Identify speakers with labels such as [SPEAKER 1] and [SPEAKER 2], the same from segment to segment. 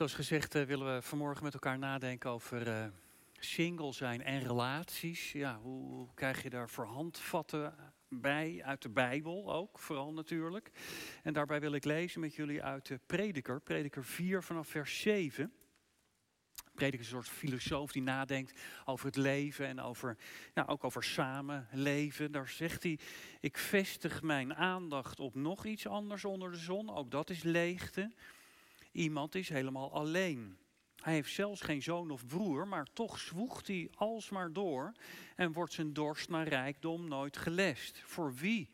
[SPEAKER 1] Zoals gezegd uh, willen we vanmorgen met elkaar nadenken over uh, single zijn en relaties. Ja, hoe, krijg je daar voor handvatten bij, uit de Bijbel ook, vooral natuurlijk. En daarbij wil ik lezen met jullie uit de Prediker, Prediker 4 vanaf vers 7. Prediker is een soort filosoof die nadenkt over het leven en over, ja, ook over samenleven. Daar zegt hij, ik vestig mijn aandacht op nog iets anders onder de zon. Ook dat is leegte. Iemand is helemaal alleen. Hij heeft zelfs geen zoon of broer, maar toch zwoegt hij alsmaar door en wordt zijn dorst naar rijkdom nooit gelest. Voor wie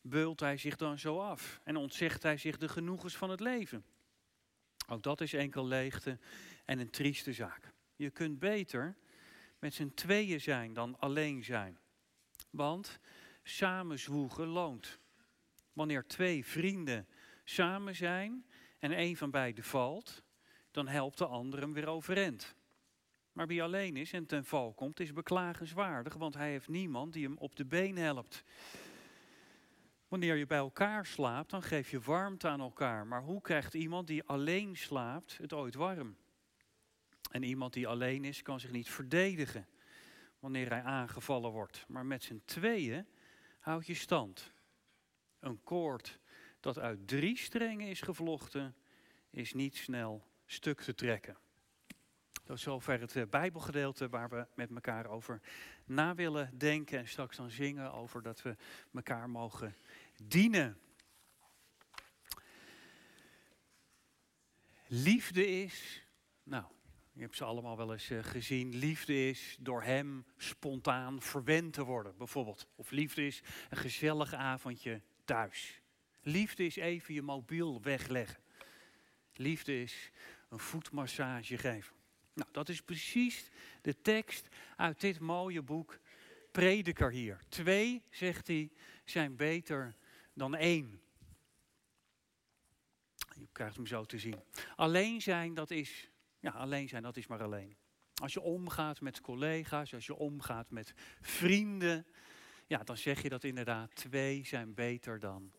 [SPEAKER 1] beult hij zich dan zo af en ontzegt hij zich de genoegens van het leven? Ook dat is enkel leegte en een trieste zaak. Je kunt beter met z'n tweeën zijn dan alleen zijn. Want samen zwoegen loont. Wanneer twee vrienden samen zijn en een van beiden valt, dan helpt de ander hem weer overeind. Maar wie alleen is en ten val komt, is beklagenswaardig, want hij heeft niemand die hem op de been helpt. Wanneer je bij elkaar slaapt, dan geef je warmte aan elkaar. Maar hoe krijgt iemand die alleen slaapt het ooit warm? En iemand die alleen is, kan zich niet verdedigen wanneer hij aangevallen wordt. Maar met z'n tweeën houd je stand. Een koord dat uit drie strengen is gevlochten, is niet snel stuk te trekken. Dat is zover het eh, Bijbelgedeelte waar we met elkaar over na willen denken. En straks dan zingen over dat we elkaar mogen dienen. Liefde is, nou, je hebt ze allemaal wel eens eh, gezien. Liefde is door hem spontaan verwend te worden, bijvoorbeeld. Of liefde is een gezellig avondje thuis. Liefde is even je mobiel wegleggen. Liefde is een voetmassage geven. Nou, dat is precies de tekst uit dit mooie boek Prediker hier. Twee, zegt hij, zijn beter dan één. Je krijgt hem zo te zien. Alleen zijn, dat is, ja, alleen zijn, dat is maar alleen. Als je omgaat met collega's, als je omgaat met vrienden, ja, dan zeg je dat inderdaad twee zijn beter dan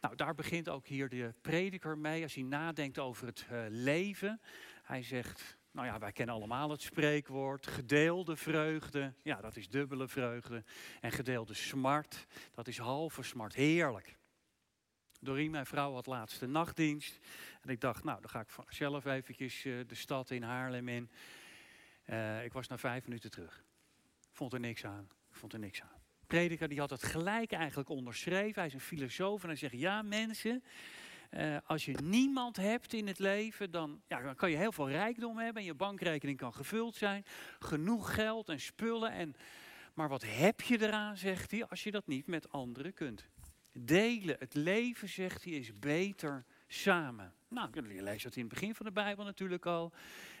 [SPEAKER 1] Nou, daar begint ook hier de prediker mee als hij nadenkt over het uh, leven. Hij zegt, nou ja, wij kennen allemaal het spreekwoord, gedeelde vreugde, ja, dat is dubbele vreugde. En gedeelde smart, dat is halve smart. Heerlijk. Doreen, mijn vrouw, had laatste nachtdienst. En ik dacht, nou, dan ga ik zelf eventjes uh, de stad in Haarlem in. Uh, ik was na vijf minuten terug. Vond er niks aan. Vond er niks aan prediker die had het gelijk eigenlijk onderschreven. Hij is een filosoof en hij zegt, ja mensen, uh, als je niemand hebt in het leven, dan, ja, kan je heel veel rijkdom hebben en je bankrekening kan gevuld zijn. Genoeg geld en spullen. En, maar wat heb je eraan, zegt hij, als je dat niet met anderen kunt? Delen, het leven, zegt hij, is beter samen. Nou, je leest dat in het begin van de Bijbel natuurlijk al.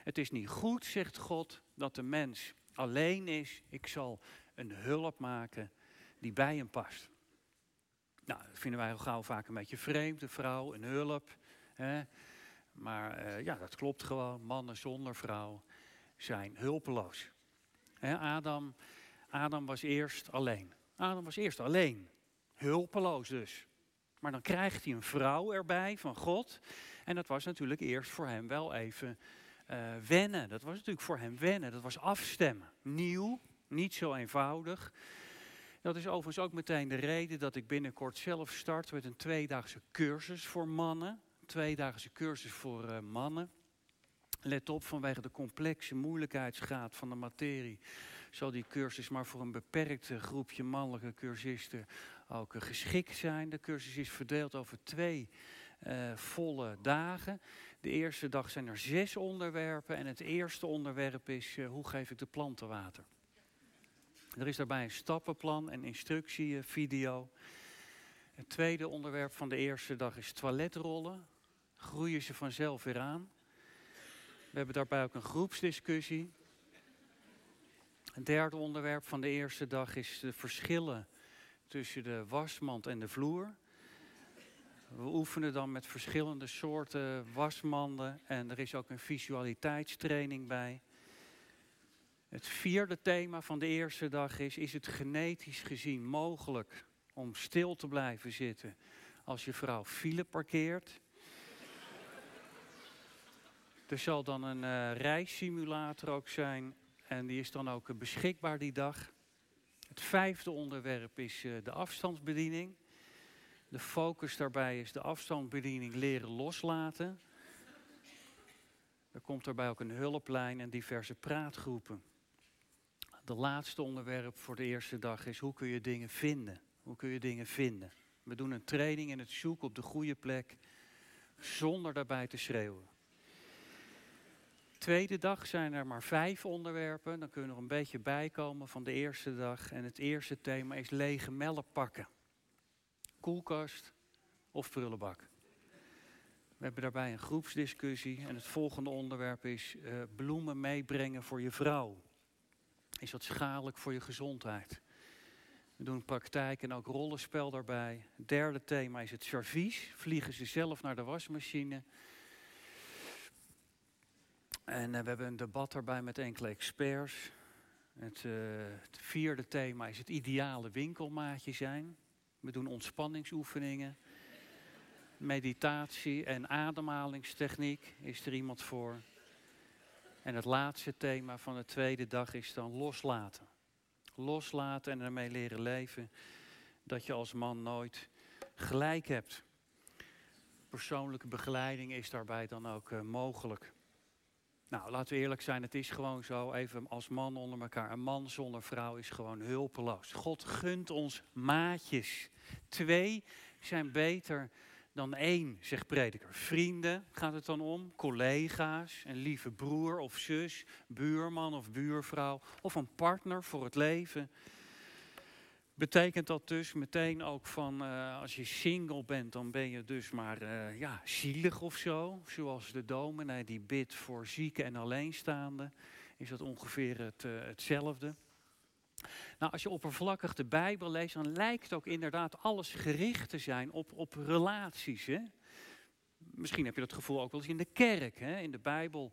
[SPEAKER 1] Het is niet goed, zegt God, dat de mens alleen is. Ik zal een hulp maken die bij hem past. Nou, dat vinden wij al gauw vaak een beetje vreemd, een vrouw, een hulp. Hè? Maar uh, ja, dat klopt gewoon. Mannen zonder vrouw zijn hulpeloos. Hè, Adam, Adam was eerst alleen. Adam was eerst alleen. Hulpeloos dus. Maar dan krijgt hij een vrouw erbij van God. En dat was natuurlijk eerst voor hem wel even uh, wennen. Dat was natuurlijk voor hem wennen. Dat was afstemmen. Nieuw, niet zo eenvoudig. Dat is overigens ook meteen de reden dat ik binnenkort zelf start met een tweedaagse cursus voor mannen. Tweedaagse cursus voor uh, mannen. Let op, vanwege de complexe moeilijkheidsgraad van de materie zal die cursus maar voor een beperkt groepje mannelijke cursisten ook uh, geschikt zijn. De cursus is verdeeld over twee volle dagen. De eerste dag zijn er zes onderwerpen en het eerste onderwerp is hoe geef ik de planten water. Er is daarbij een stappenplan en instructievideo. Het tweede onderwerp van de eerste dag is toiletrollen. Groeien ze vanzelf weer aan? We hebben daarbij ook een groepsdiscussie. Het derde onderwerp van de eerste dag is de verschillen tussen de wasmand en de vloer. We oefenen dan met verschillende soorten wasmanden en er is ook een visualiteitstraining bij. Het vierde thema van de eerste dag is: is het genetisch gezien mogelijk om stil te blijven zitten als je vrouw file parkeert? Er zal dan een uh, reissimulator ook zijn en die is dan ook beschikbaar die dag. Het vijfde onderwerp is uh, de afstandsbediening. De focus daarbij is de afstandsbediening leren loslaten. Er komt daarbij ook een hulplijn en diverse praatgroepen. De laatste onderwerp voor de eerste dag is hoe kun je dingen vinden? Hoe kun je dingen vinden? We doen een training in het zoeken op de goede plek zonder daarbij te schreeuwen. Tweede dag zijn er maar vijf onderwerpen. Dan kunnen we er een beetje bijkomen van de eerste dag. En het eerste thema is lege melk pakken. Koelkast of prullenbak. We hebben daarbij een groepsdiscussie. En het volgende onderwerp is uh, bloemen meebrengen voor je vrouw. Is dat schadelijk voor je gezondheid? We doen praktijk en ook rollenspel daarbij. Het derde thema is het servies. Vliegen ze zelf naar de wasmachine? En uh, we hebben een debat daarbij met enkele experts. Het, uh, het, vierde thema is het ideale winkelmaatje zijn. We doen ontspanningsoefeningen. Meditatie en ademhalingstechniek is er iemand voor. En het laatste thema van de tweede dag is dan loslaten. Loslaten en ermee leren leven dat je als man nooit gelijk hebt. Persoonlijke begeleiding is daarbij dan ook uh, mogelijk. Nou, laten we eerlijk zijn, het is gewoon zo, even als man onder elkaar. Een man zonder vrouw is gewoon hulpeloos. God gunt ons maatjes. Twee zijn beter dan één, zegt prediker. Vrienden gaat het dan om, collega's, een lieve broer of zus, buurman of buurvrouw of een partner voor het leven. Betekent dat dus meteen ook van uh, als je single bent, dan ben je dus maar uh, ja, zielig of zo. Zoals de dominee die bidt voor zieken en alleenstaanden. Is dat ongeveer uh, hetzelfde. Nou, als je oppervlakkig de Bijbel leest, dan lijkt ook inderdaad alles gericht te zijn op, op relaties. Hè? Misschien heb je dat gevoel ook wel eens in de kerk. Hè? In de Bijbel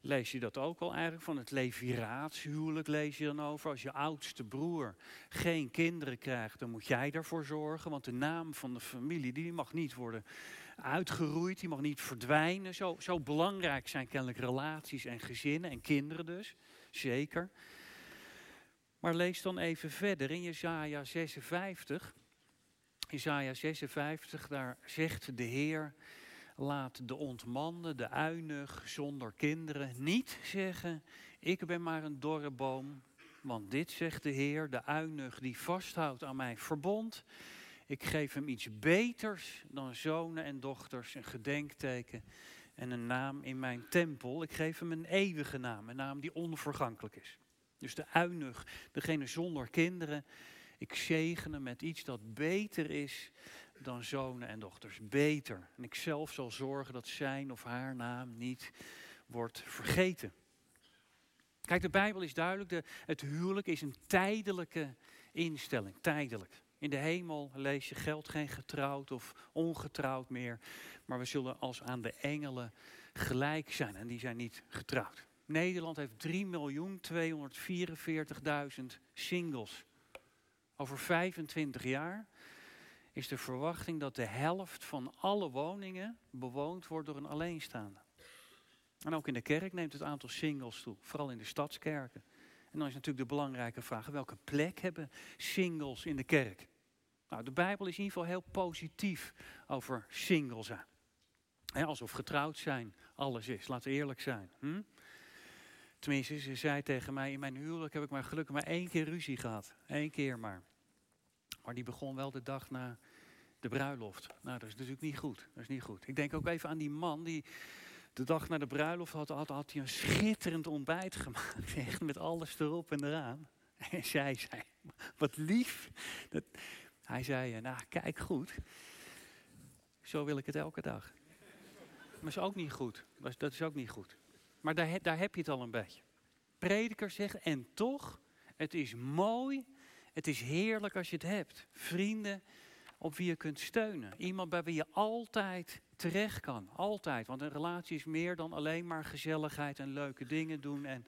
[SPEAKER 1] lees je dat ook al eigenlijk. Van het leviraatshuwelijk lees je dan over. Als je oudste broer geen kinderen krijgt, dan moet jij daarvoor zorgen. Want de naam van de familie, die mag niet worden uitgeroeid. Die mag niet verdwijnen. Zo, zo belangrijk zijn kennelijk relaties en gezinnen en kinderen dus. Zeker. Maar lees dan even verder in Jesaja 56. Jesaja 56, daar zegt de Heer, laat de ontmande, de uinig zonder kinderen niet zeggen, ik ben maar een dorre boom. Want dit zegt de Heer, de uinig die vasthoudt aan mijn verbond. Ik geef hem iets beters dan zonen en dochters, een gedenkteken en een naam in mijn tempel. Ik geef hem een eeuwige naam, een naam die onvergankelijk is. Dus de uinig, degene zonder kinderen. Ik zegene met iets dat beter is dan zonen en dochters. Beter. En ik zelf zal zorgen dat zijn of haar naam niet wordt vergeten. Kijk, de Bijbel is duidelijk. De, het huwelijk is een tijdelijke instelling. Tijdelijk. In de hemel lees je geld geen getrouwd of ongetrouwd meer. Maar we zullen als aan de engelen gelijk zijn. En die zijn niet getrouwd. Nederland heeft 3.244.000 singles. Over 25 jaar is de verwachting dat de helft van alle woningen bewoond wordt door een alleenstaande. En ook in de kerk neemt het aantal singles toe, vooral in de stadskerken. En dan is natuurlijk de belangrijke vraag, welke plek hebben singles in de kerk? Nou, de Bijbel is in ieder geval heel positief over singles zijn. alsof getrouwd zijn alles is, laten we eerlijk zijn. Hm? Tenminste, ze zei tegen mij, in mijn huwelijk heb ik maar gelukkig maar één keer ruzie gehad. Eén keer maar. Maar die begon wel de dag na de bruiloft. Nou, dat is natuurlijk niet goed. Dat is niet goed. Ik denk ook even aan die man die de dag na de bruiloft had, had, hij een schitterend ontbijt gemaakt. Echt met alles erop en eraan. En zij zei, wat lief. Dat, hij zei, nou kijk goed. Zo wil ik het elke dag. Maar is ook niet goed. Dat is ook niet goed. Maar daar, daar heb je het al een beetje. Prediker zeggen, en toch, het is mooi, het is heerlijk als je het hebt. Vrienden op wie je kunt steunen. Iemand bij wie je altijd terecht kan. Altijd. Want een relatie is meer dan alleen maar gezelligheid en leuke dingen doen. En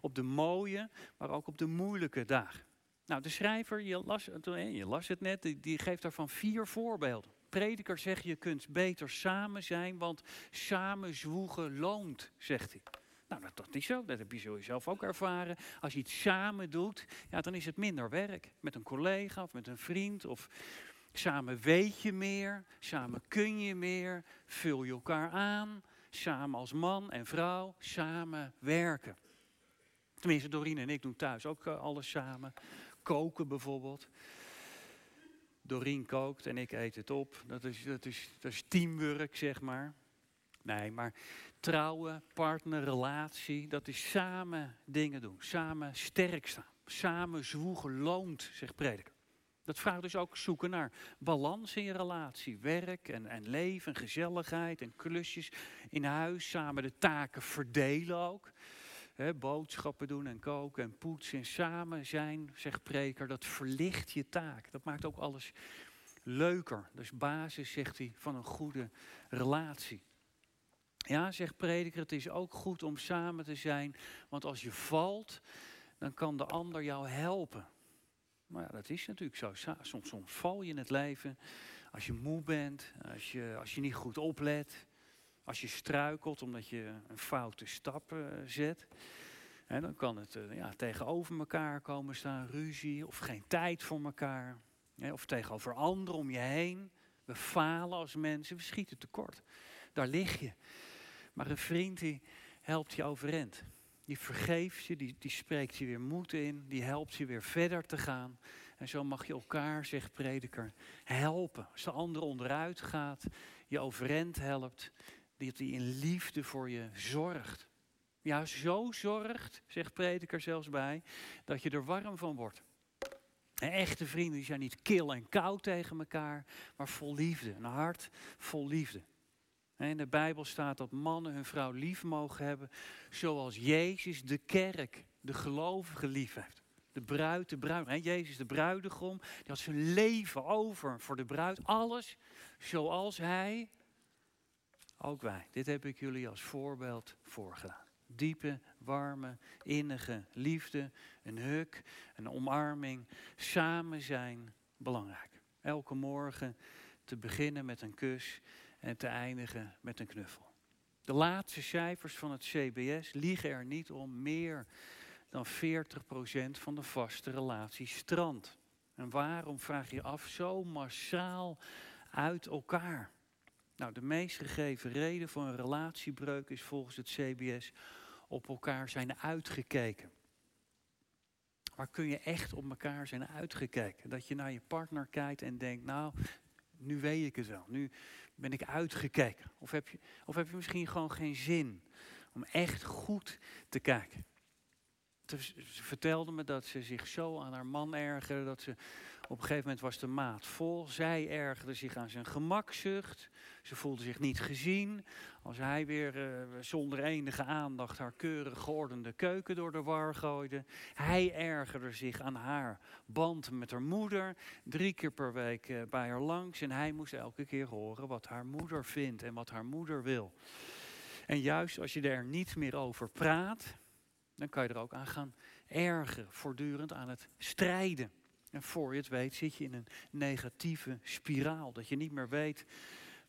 [SPEAKER 1] op de mooie, maar ook op de moeilijke dagen. Nou, de schrijver, je las, je las het net, die geeft daarvan vier voorbeelden. Prediker zegt, je kunt beter samen zijn, want samen zwoegen loont, zegt hij. Nou, dat, dat is zo. Dat heb je zelf ook ervaren. Als je iets samen doet, ja, dan is het minder werk. Met een collega of met een vriend. Of samen weet je meer. Samen kun je meer. Vul je elkaar aan. Samen als man en vrouw. Samen werken. Tenminste, Dorine en ik doen thuis ook eh, alles samen. Koken bijvoorbeeld. Dorien kookt en ik eet het op. Dat is, dat is, dat is teamwork, zeg maar. Nee, maar trouwen, partner, relatie, dat is samen dingen doen. Samen sterk staan. Samen zwoegen loont, zegt prediker. Dat vraagt dus ook zoeken naar balans in je relatie. Werk en, en leven, gezelligheid en klusjes in huis. Samen de taken verdelen ook. Boodschappen doen en koken en poetsen. En samen zijn, zegt preker, dat verlicht je taak. Dat maakt ook alles leuker. Dus basis, zegt hij, van een goede relatie. Ja, zegt prediker, het is ook goed om samen te zijn. Want als je valt, dan kan de ander jou helpen. Maar ja, dat is natuurlijk zo. Soms, soms val je in het leven. Als je moe bent, als je, als je niet goed oplet. Als je struikelt omdat je een foute stap uh, zet. En dan kan het uh, ja, tegenover elkaar komen staan, ruzie of geen tijd voor elkaar. of tegenover anderen om je heen. We falen als mensen, we schieten tekort. Daar lig je. Maar een vriend die helpt je overeind. Die vergeeft je, die, die spreekt je weer moed in, die helpt je weer verder te gaan. En zo mag je elkaar, zegt prediker, helpen. Als de ander onderuit gaat, je overeind helpt, dat hij in liefde voor je zorgt. Ja, zo zorgt, zegt prediker zelfs bij, dat je er warm van wordt. En echte vrienden zijn niet kil en koud tegen elkaar, maar vol liefde. Een hart vol liefde. In de Bijbel staat dat mannen hun vrouw lief mogen hebben, zoals Jezus de kerk, de gelovige lief heeft. De bruid, de bruid. Jezus de bruidegom, die had zijn leven over voor de bruid. Alles zoals hij, ook wij. Dit heb ik jullie als voorbeeld voorgedaan. Diepe, warme, innige liefde, een huk, een omarming, samen zijn, belangrijk. Elke morgen te beginnen met een kus en te eindigen met een knuffel. De laatste cijfers van het CBS liegen er niet om meer dan 40% van de vaste relaties strand. En waarom vraag je af zo massaal uit elkaar? Nou, de meest gegeven reden voor een relatiebreuk is volgens het CBS op elkaar zijn uitgekeken. Maar kun je echt op elkaar zijn uitgekeken? Dat je naar je partner kijkt en denkt, nou, nu weet ik het wel. Nu, ben ik uitgekeken? Of heb, je, of heb je misschien gewoon geen zin om echt goed te kijken? Ze vertelde me dat ze zich zo aan haar man ergerde dat ze op een gegeven moment was de maat vol. Zij ergerde zich aan zijn gemakzucht. Ze voelde zich niet gezien. Als hij weer uh, zonder enige aandacht haar keurig geordende keuken door de war gooide. Hij ergerde zich aan haar band met haar moeder. Drie keer per week uh, bij haar langs. En hij moest elke keer horen wat haar moeder vindt en wat haar moeder wil. En juist als je er niet meer over praat, dan kan je er ook aan gaan ergeren. Voortdurend aan het strijden. En voor je het weet zit je in een negatieve spiraal. Dat je niet meer weet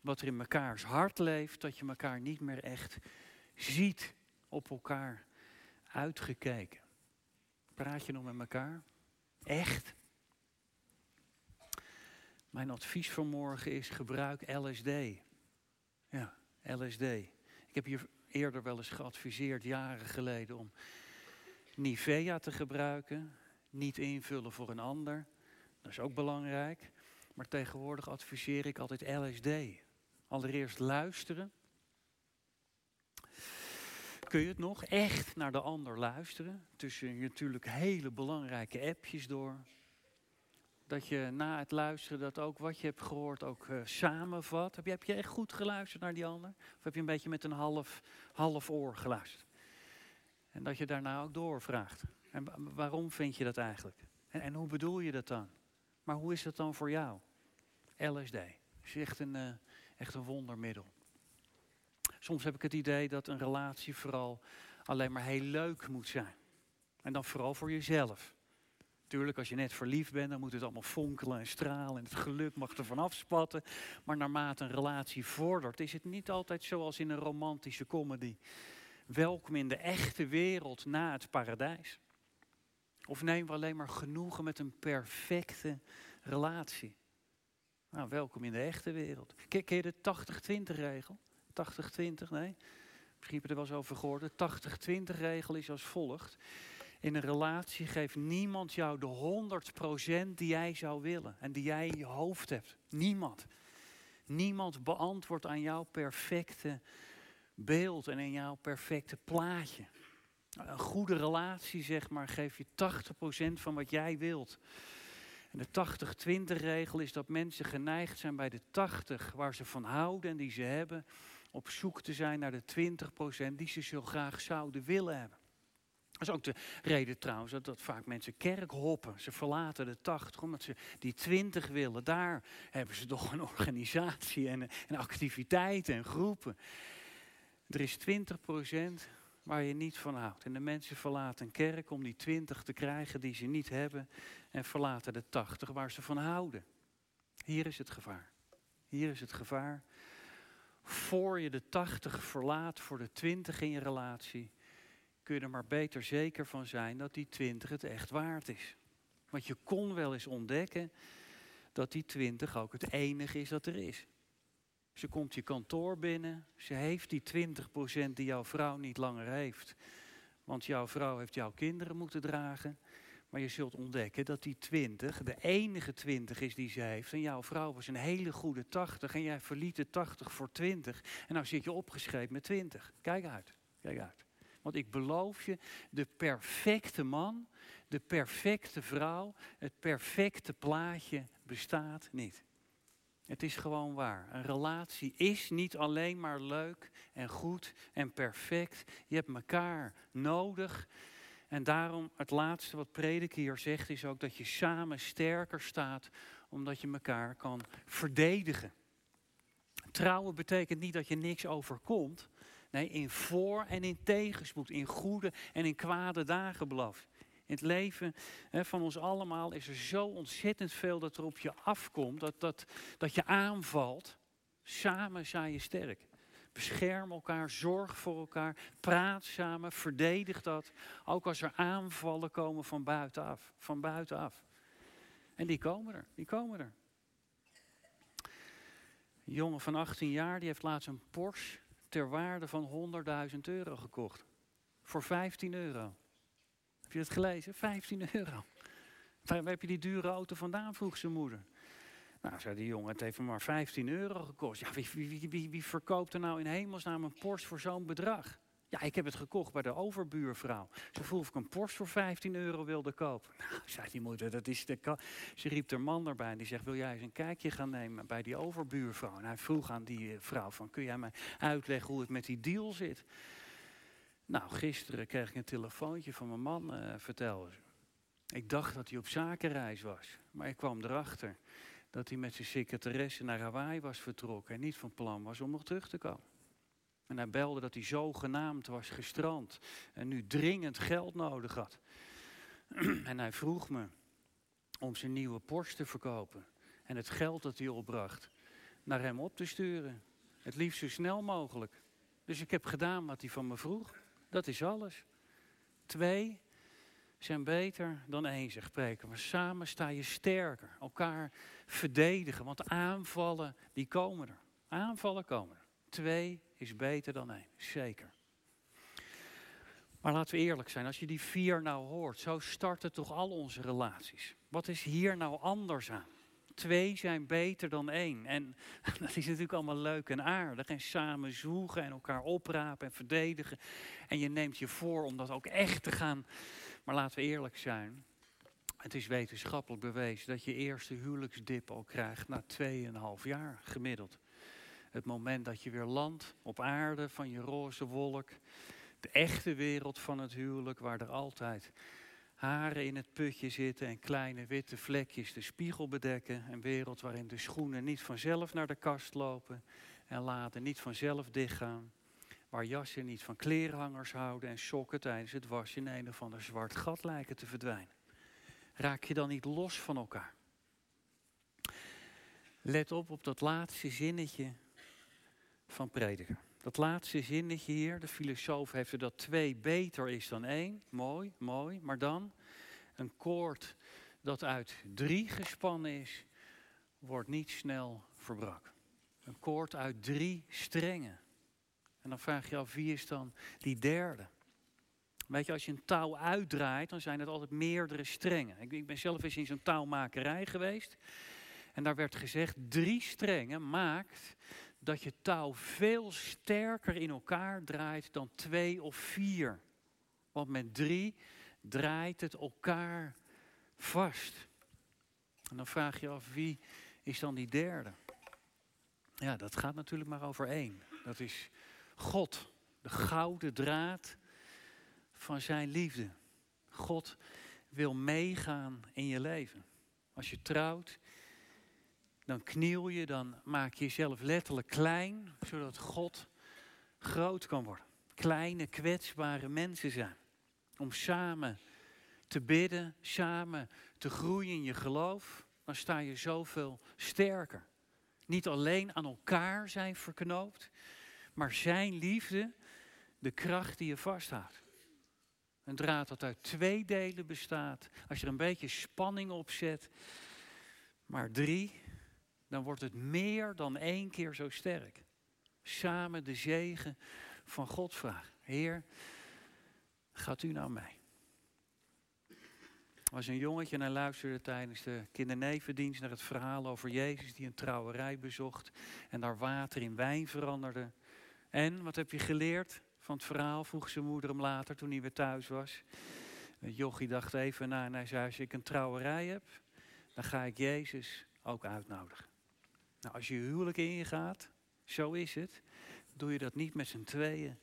[SPEAKER 1] wat er in mekaars hart leeft. Dat je elkaar niet meer echt ziet op elkaar uitgekeken. Praat je nog met elkaar? Echt? Mijn advies vanmorgen is gebruik LSD. Ja, LSD. Ik heb hier eerder wel eens geadviseerd, jaren geleden, om Nivea te gebruiken niet invullen voor een ander. Dat is ook belangrijk. Maar tegenwoordig adviseer ik altijd LSD. Allereerst luisteren. Kun je het nog echt naar de ander luisteren? Tussen natuurlijk hele belangrijke appjes door. Dat je na het luisteren dat ook wat je hebt gehoord ook uh, samenvat. Heb je, heb je echt goed geluisterd naar die ander? Of heb je een beetje met een half, half oor geluisterd? En dat je daarna ook doorvraagt. En waarom vind je dat eigenlijk? En, en, hoe bedoel je dat dan? Maar hoe is dat dan voor jou? LSD is een, uh, echt een wondermiddel. Soms heb ik het idee dat een relatie vooral alleen maar heel leuk moet zijn. En dan vooral voor jezelf. Tuurlijk, als je net verliefd bent, dan moet het allemaal fonkelen en stralen en het geluk mag er vanaf spatten. Maar naarmate een relatie vordert, is het niet altijd zoals in een romantische comedy. Welkom in de echte wereld na het paradijs. Of nemen we alleen maar genoegen met een perfecte relatie? Nou, welkom in de echte wereld. Ken, je de 80-20 regel? 80-20, nee? Misschien heb er wel eens over gehoord. De 80-20 regel is als volgt. In een relatie geeft niemand jou de 100% die jij zou willen en die jij in je hoofd hebt. Niemand. Niemand beantwoordt aan jouw perfecte beeld en in jouw perfecte plaatje. Een goede relatie, zeg maar, geeft je 80% van wat jij wilt. En de 80-20 regel is dat mensen geneigd zijn bij de 80 waar ze van houden en die ze hebben, op zoek te zijn naar de 20% die ze zo graag zouden willen hebben. Dat is ook de reden trouwens dat, vaak mensen kerk hoppen. Ze verlaten de 80 omdat ze die 20 willen. Daar hebben ze toch een organisatie en, en activiteiten en groepen. Er is 20% waar je niet van houdt. En de mensen verlaten een kerk om die 20 te krijgen die ze niet hebben. En verlaten de 80 waar ze van houden. Hier is het gevaar. Hier is het gevaar. Voor je de 80 verlaat voor de 20 in je relatie kun er maar beter zeker van zijn dat die 20 het echt waard is. Want je kon wel eens ontdekken dat die 20 ook het enige is dat er is. Ze komt je kantoor binnen, ze heeft die 20% die jouw vrouw niet langer heeft. Want jouw vrouw heeft jouw kinderen moeten dragen. Maar je zult ontdekken dat die 20 de enige 20 is die ze heeft. En jouw vrouw was een hele goede 80 en jij verliet de 80 voor 20. En nou zit je opgeschreven met 20. Kijk uit, kijk uit. Want ik beloof je, de perfecte man, de perfecte vrouw, het perfecte plaatje bestaat niet. Het is gewoon waar. Een relatie is niet alleen maar leuk en goed en perfect. Je hebt elkaar nodig. En daarom het laatste wat predik hier zegt is ook dat je samen sterker staat omdat je elkaar kan verdedigen. Trouwen betekent niet dat je niks overkomt. Nee, in voor- en in tegenspoed, in goede en in kwade dagen belooft. In het leven hè, van ons allemaal is er zo ontzettend veel dat er op je afkomt, dat, dat, dat je aanvalt. Samen zijn je sterk. Bescherm elkaar, zorg voor elkaar, praat samen, verdedig dat. Ook als er aanvallen komen van buitenaf. Van buitenaf. En die komen er, die komen er. Een jongen van 18 jaar die heeft laatst een Porsche ter waarde van 100.000 euro gekocht. Voor 15 euro. Heb je het gelezen? 15 euro. Waar heb je die dure auto vandaan, vroeg zijn moeder. Nou, zei die jongen, het heeft maar 15 euro gekost. Ja, wie, wie, wie, wie verkoopt er nou in hemelsnaam een Porsche voor zo'n bedrag? Ja, ik heb het gekocht bij de overbuurvrouw. Ze vroeg of ik een Porsche voor 15 euro wilde kopen. Nou, zei die moeder, dat is de Ze riep haar man erbij en die zegt, wil jij eens een kijkje gaan nemen bij die overbuurvrouw? En hij vroeg aan die eh, vrouw van, kun jij mij uitleggen hoe het met die deal zit? Nou, gisteren kreeg ik een telefoontje van mijn man, uh, vertelde ze. Ik dacht dat hij op zakenreis was, maar ik kwam erachter dat hij met zijn secretaresse naar Hawaii was vertrokken en niet van plan was om nog terug te komen. En hij belde dat hij zogenaamd was gestrand en nu dringend geld nodig had. en hij vroeg me om zijn nieuwe Porsche te verkopen en het geld dat hij opbracht naar hem op te sturen. Het liefst zo snel mogelijk. Dus ik heb gedaan wat hij van me vroeg. Dat is alles. Twee zijn beter dan één, zegt spreken. Maar samen sta je sterker. Elkaar verdedigen. Want aanvallen, die komen er. Aanvallen komen er. Twee is beter dan één. Zeker. Maar laten we eerlijk zijn, als je die vier nou hoort, zo starten toch al onze relaties. Wat is hier nou anders aan? Twee zijn beter dan één. En dat is natuurlijk allemaal leuk en aardig. En samen zoegen en elkaar oprapen en verdedigen. En je neemt je voor om dat ook echt te gaan. Maar laten we eerlijk zijn. Het is wetenschappelijk bewezen dat je eerste huwelijksdip al krijgt na 2,5 jaar gemiddeld. Het moment dat je weer landt op aarde van je roze wolk. De echte wereld van het huwelijk waar er altijd haren in het putje zitten en kleine witte vlekjes de spiegel bedekken. Een wereld waarin de schoenen niet vanzelf naar de kast lopen en laden niet vanzelf dichtgaan. Waar jassen niet van klerenhangers houden en sokken tijdens het wassen in een of ander zwart gat lijken te verdwijnen. Raak je dan niet los van elkaar? Let op op dat laatste zinnetje van prediker. Dat laatste zinnetje hier, de filosoof heeft er dat twee beter is dan één. Mooi, mooi. Maar dan een koord dat uit drie gespannen is, wordt niet snel verbrak. Een koord uit drie strengen. En dan vraag je af, wie is dan die derde? Weet je, als je een touw uitdraait, dan zijn het altijd meerdere strengen. Ik, ik ben zelf eens in zo'n touwmakerij geweest. En daar werd gezegd, drie strengen maakt dat je touw veel sterker in elkaar draait dan twee of vier. Want met drie draait het elkaar vast. En dan vraag je af, wie is dan die derde? Ja, dat gaat natuurlijk maar over één. Dat is God, de gouden draad van zijn liefde. God wil meegaan in je leven. Als je trouwt, dan kniel je, dan maak je jezelf letterlijk klein, zodat God groot kan worden. Kleine, kwetsbare mensen zijn. Om samen te bidden, samen te groeien in je geloof, dan sta je zoveel sterker. Niet alleen aan elkaar zijn verknoopt, maar zijn liefde, de kracht die je vasthoudt. Een draad dat uit twee delen bestaat. Als je er een beetje spanning op zet, maar drie, dan wordt het meer dan één keer zo sterk. Samen de zegen van God vragen. Heer, gaat u nou? Er was een jongetje en hij luisterde tijdens de kindernevendienst naar het verhaal over Jezus die een trouwerij bezocht en daar water in wijn veranderde. En, wat heb je geleerd van het verhaal, vroeg zijn moeder hem later toen hij weer thuis was. Jochie dacht even na en hij zei, als ik een trouwerij heb, dan ga ik Jezus ook uitnodigen. Nou, als je huwelijk ingaat, zo is het, doe je dat niet met z'n tweeën,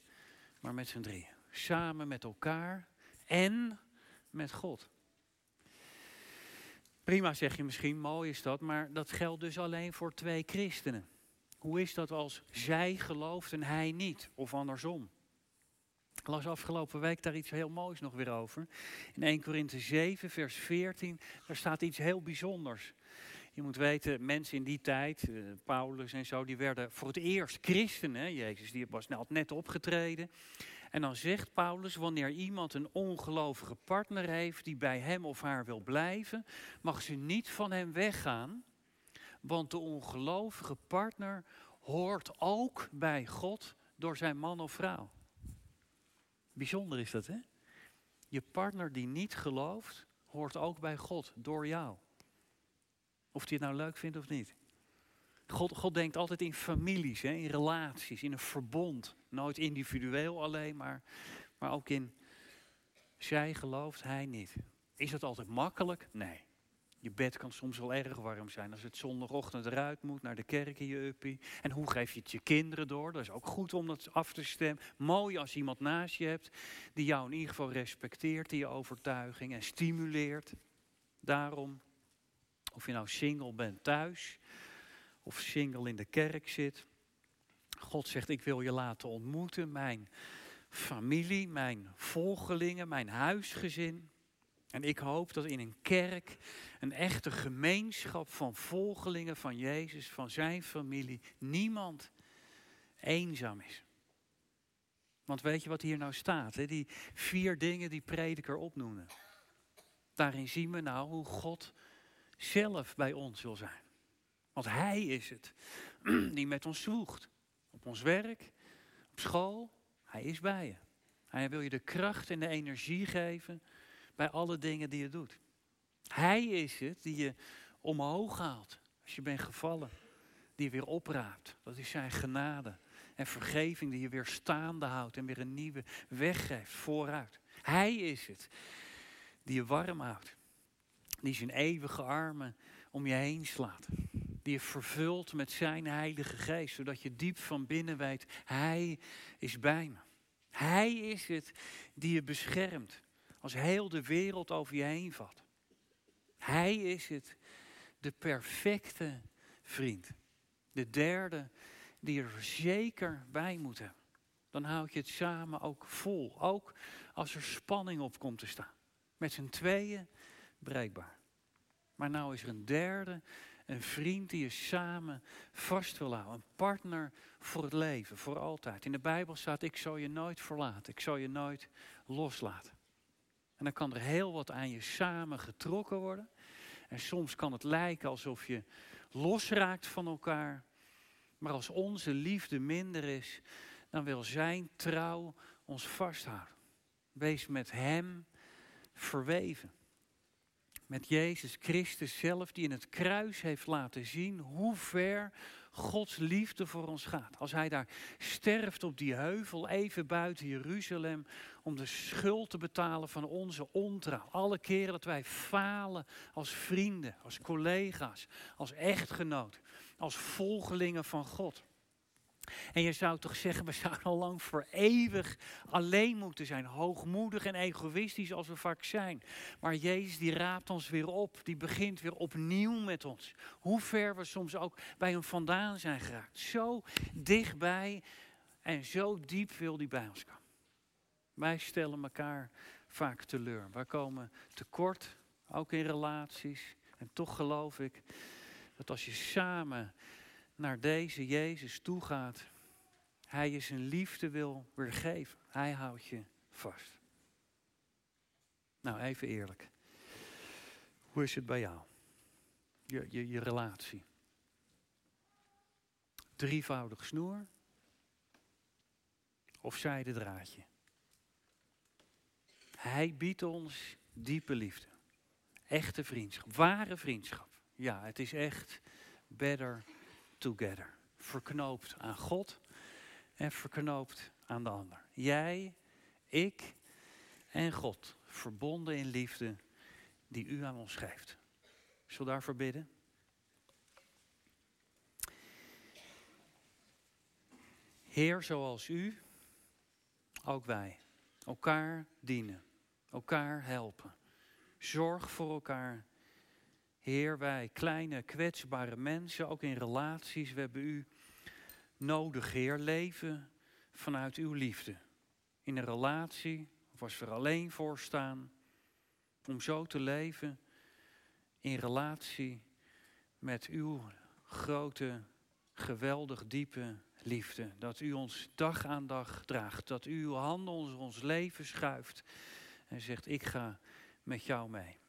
[SPEAKER 1] maar met z'n drieën. Samen met elkaar en met God. Prima zeg je misschien, mooi is dat, maar dat geldt dus alleen voor twee christenen. Hoe is dat als zij gelooft en hij niet, of andersom? Ik las afgelopen week daar iets heel moois nog weer over. In 1 Korinthe 7, vers 14, daar staat iets heel bijzonders. Je moet weten, mensen in die tijd, uh, Paulus en zo, die werden voor het eerst christenen. Jezus die was net opgetreden. En dan zegt Paulus, wanneer iemand een ongelovige partner heeft die bij hem of haar wil blijven, mag ze niet van hem weggaan. Want de ongelovige partner hoort ook bij God door zijn man of vrouw. Bijzonder is dat, hè? Je partner die niet gelooft, hoort ook bij God door jou. Of hij het nou leuk vindt of niet. God, God denkt altijd in families, hè, in relaties, in een verbond. Nooit individueel alleen, maar, maar ook in zij gelooft, hij niet. Is dat altijd makkelijk? Nee. Je bed kan soms wel erg warm zijn als het zondagochtend eruit moet, naar de kerk in je uppie. En hoe geef je het je kinderen door? Dat is ook goed om dat af te stemmen. Mooi als iemand naast je hebt die jou in ieder geval respecteert, die je overtuiging en stimuleert. Daarom, of je nou single bent thuis of single in de kerk zit. God zegt, ik wil je laten ontmoeten, mijn familie, mijn volgelingen, mijn huisgezin. En ik hoop dat in een kerk een echte gemeenschap van volgelingen van Jezus, van zijn familie, niemand eenzaam is. Want weet je wat hier nou staat? Hè? Die vier dingen die prediker opnoemen. Daarin zien we nou hoe God zelf bij ons wil zijn. Want Hij is het die met ons zwoegt. Op ons werk, op school. Hij is bij je. Hij wil je de kracht en de energie geven bij alle dingen die je doet. Hij is het die je omhoog haalt als je bent gevallen. Die je weer opraapt. Dat is zijn genade. En vergeving die je weer staande houdt en weer een nieuwe weg geeft vooruit. Hij is het die je warm houdt. Die zijn eeuwige armen om je heen slaat. Die je vervult met zijn heilige geest. Zodat je diep van binnen weet, hij is bij me. Hij is het die je beschermt. Als heel de wereld over je heen valt. Hij is het, de perfecte vriend. De derde die er zeker bij moet hebben. Dan houd je het samen ook vol. Ook als er spanning op komt te staan. Met z'n tweeën breekbaar. Maar nou is er een derde, een vriend die je samen vast wil houden. Een partner voor het leven, voor altijd. In de Bijbel staat, ik zal je nooit verlaten. Ik zal je nooit loslaten. En dan kan er heel wat aan je samen getrokken worden. En soms kan het lijken alsof je losraakt van elkaar. Maar als onze liefde minder is, dan wil zijn trouw ons vasthouden. Wees met hem verweven. Met Jezus Christus zelf, die in het kruis heeft laten zien hoe ver Gods liefde voor ons gaat. Als hij daar sterft op die heuvel even buiten Jeruzalem om de schuld te betalen van onze ontrouw. Alle keren dat wij falen als vrienden, als collega's, als echtgenoot, als volgelingen van God. En je zou toch zeggen, we zouden al lang voor eeuwig alleen moeten zijn. Hoogmoedig en egoïstisch als we vaak zijn. Maar Jezus die raapt ons weer op. Die begint weer opnieuw met ons. Hoe ver we soms ook bij hem vandaan zijn geraakt. Zo dichtbij en zo diep wil hij bij ons komen. Wij stellen elkaar vaak teleur. Wij komen tekort, ook in relaties. En toch geloof ik dat als je samen naar deze Jezus toe gaat, hij je zijn liefde wil weergeven. Hij houdt je vast. Nou, even eerlijk. Hoe is het bij jou? Je, je, je relatie. Drievoudig snoer of zijde draadje? Hij biedt ons diepe liefde. Echte vriendschap. Ware vriendschap. Ja, het is echt better together. Verknoopt aan God en verknoopt aan de ander. Jij, ik en God. Verbonden in liefde die u aan ons geeft. Zullen we daarvoor bidden? Heer, zoals u, ook wij. Elkaar dienen. Elkaar helpen. Zorg voor elkaar Heer, wij kleine kwetsbare mensen, ook in relaties, we hebben u nodig, Heer. Leven vanuit uw liefde. In een relatie, of als we er alleen voor staan, om zo te leven in relatie met uw grote, geweldig diepe liefde. Dat u ons dag aan dag draagt. Dat u uw handen onder ons leven schuift en zegt, ik ga met jou mee.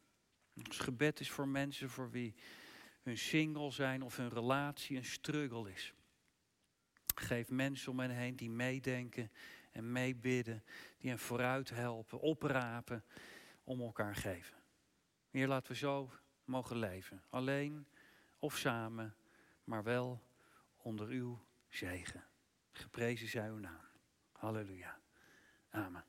[SPEAKER 1] Ons gebed is voor mensen voor wie hun single zijn of hun relatie een struggle is. Geef mensen om hen heen die meedenken en meebidden, die hen vooruit helpen, oprapen, om elkaar geven. Heer, laten we zo mogen leven. Alleen of samen, maar wel onder uw zegen. Geprezen zij uw naam. Halleluja. Amen.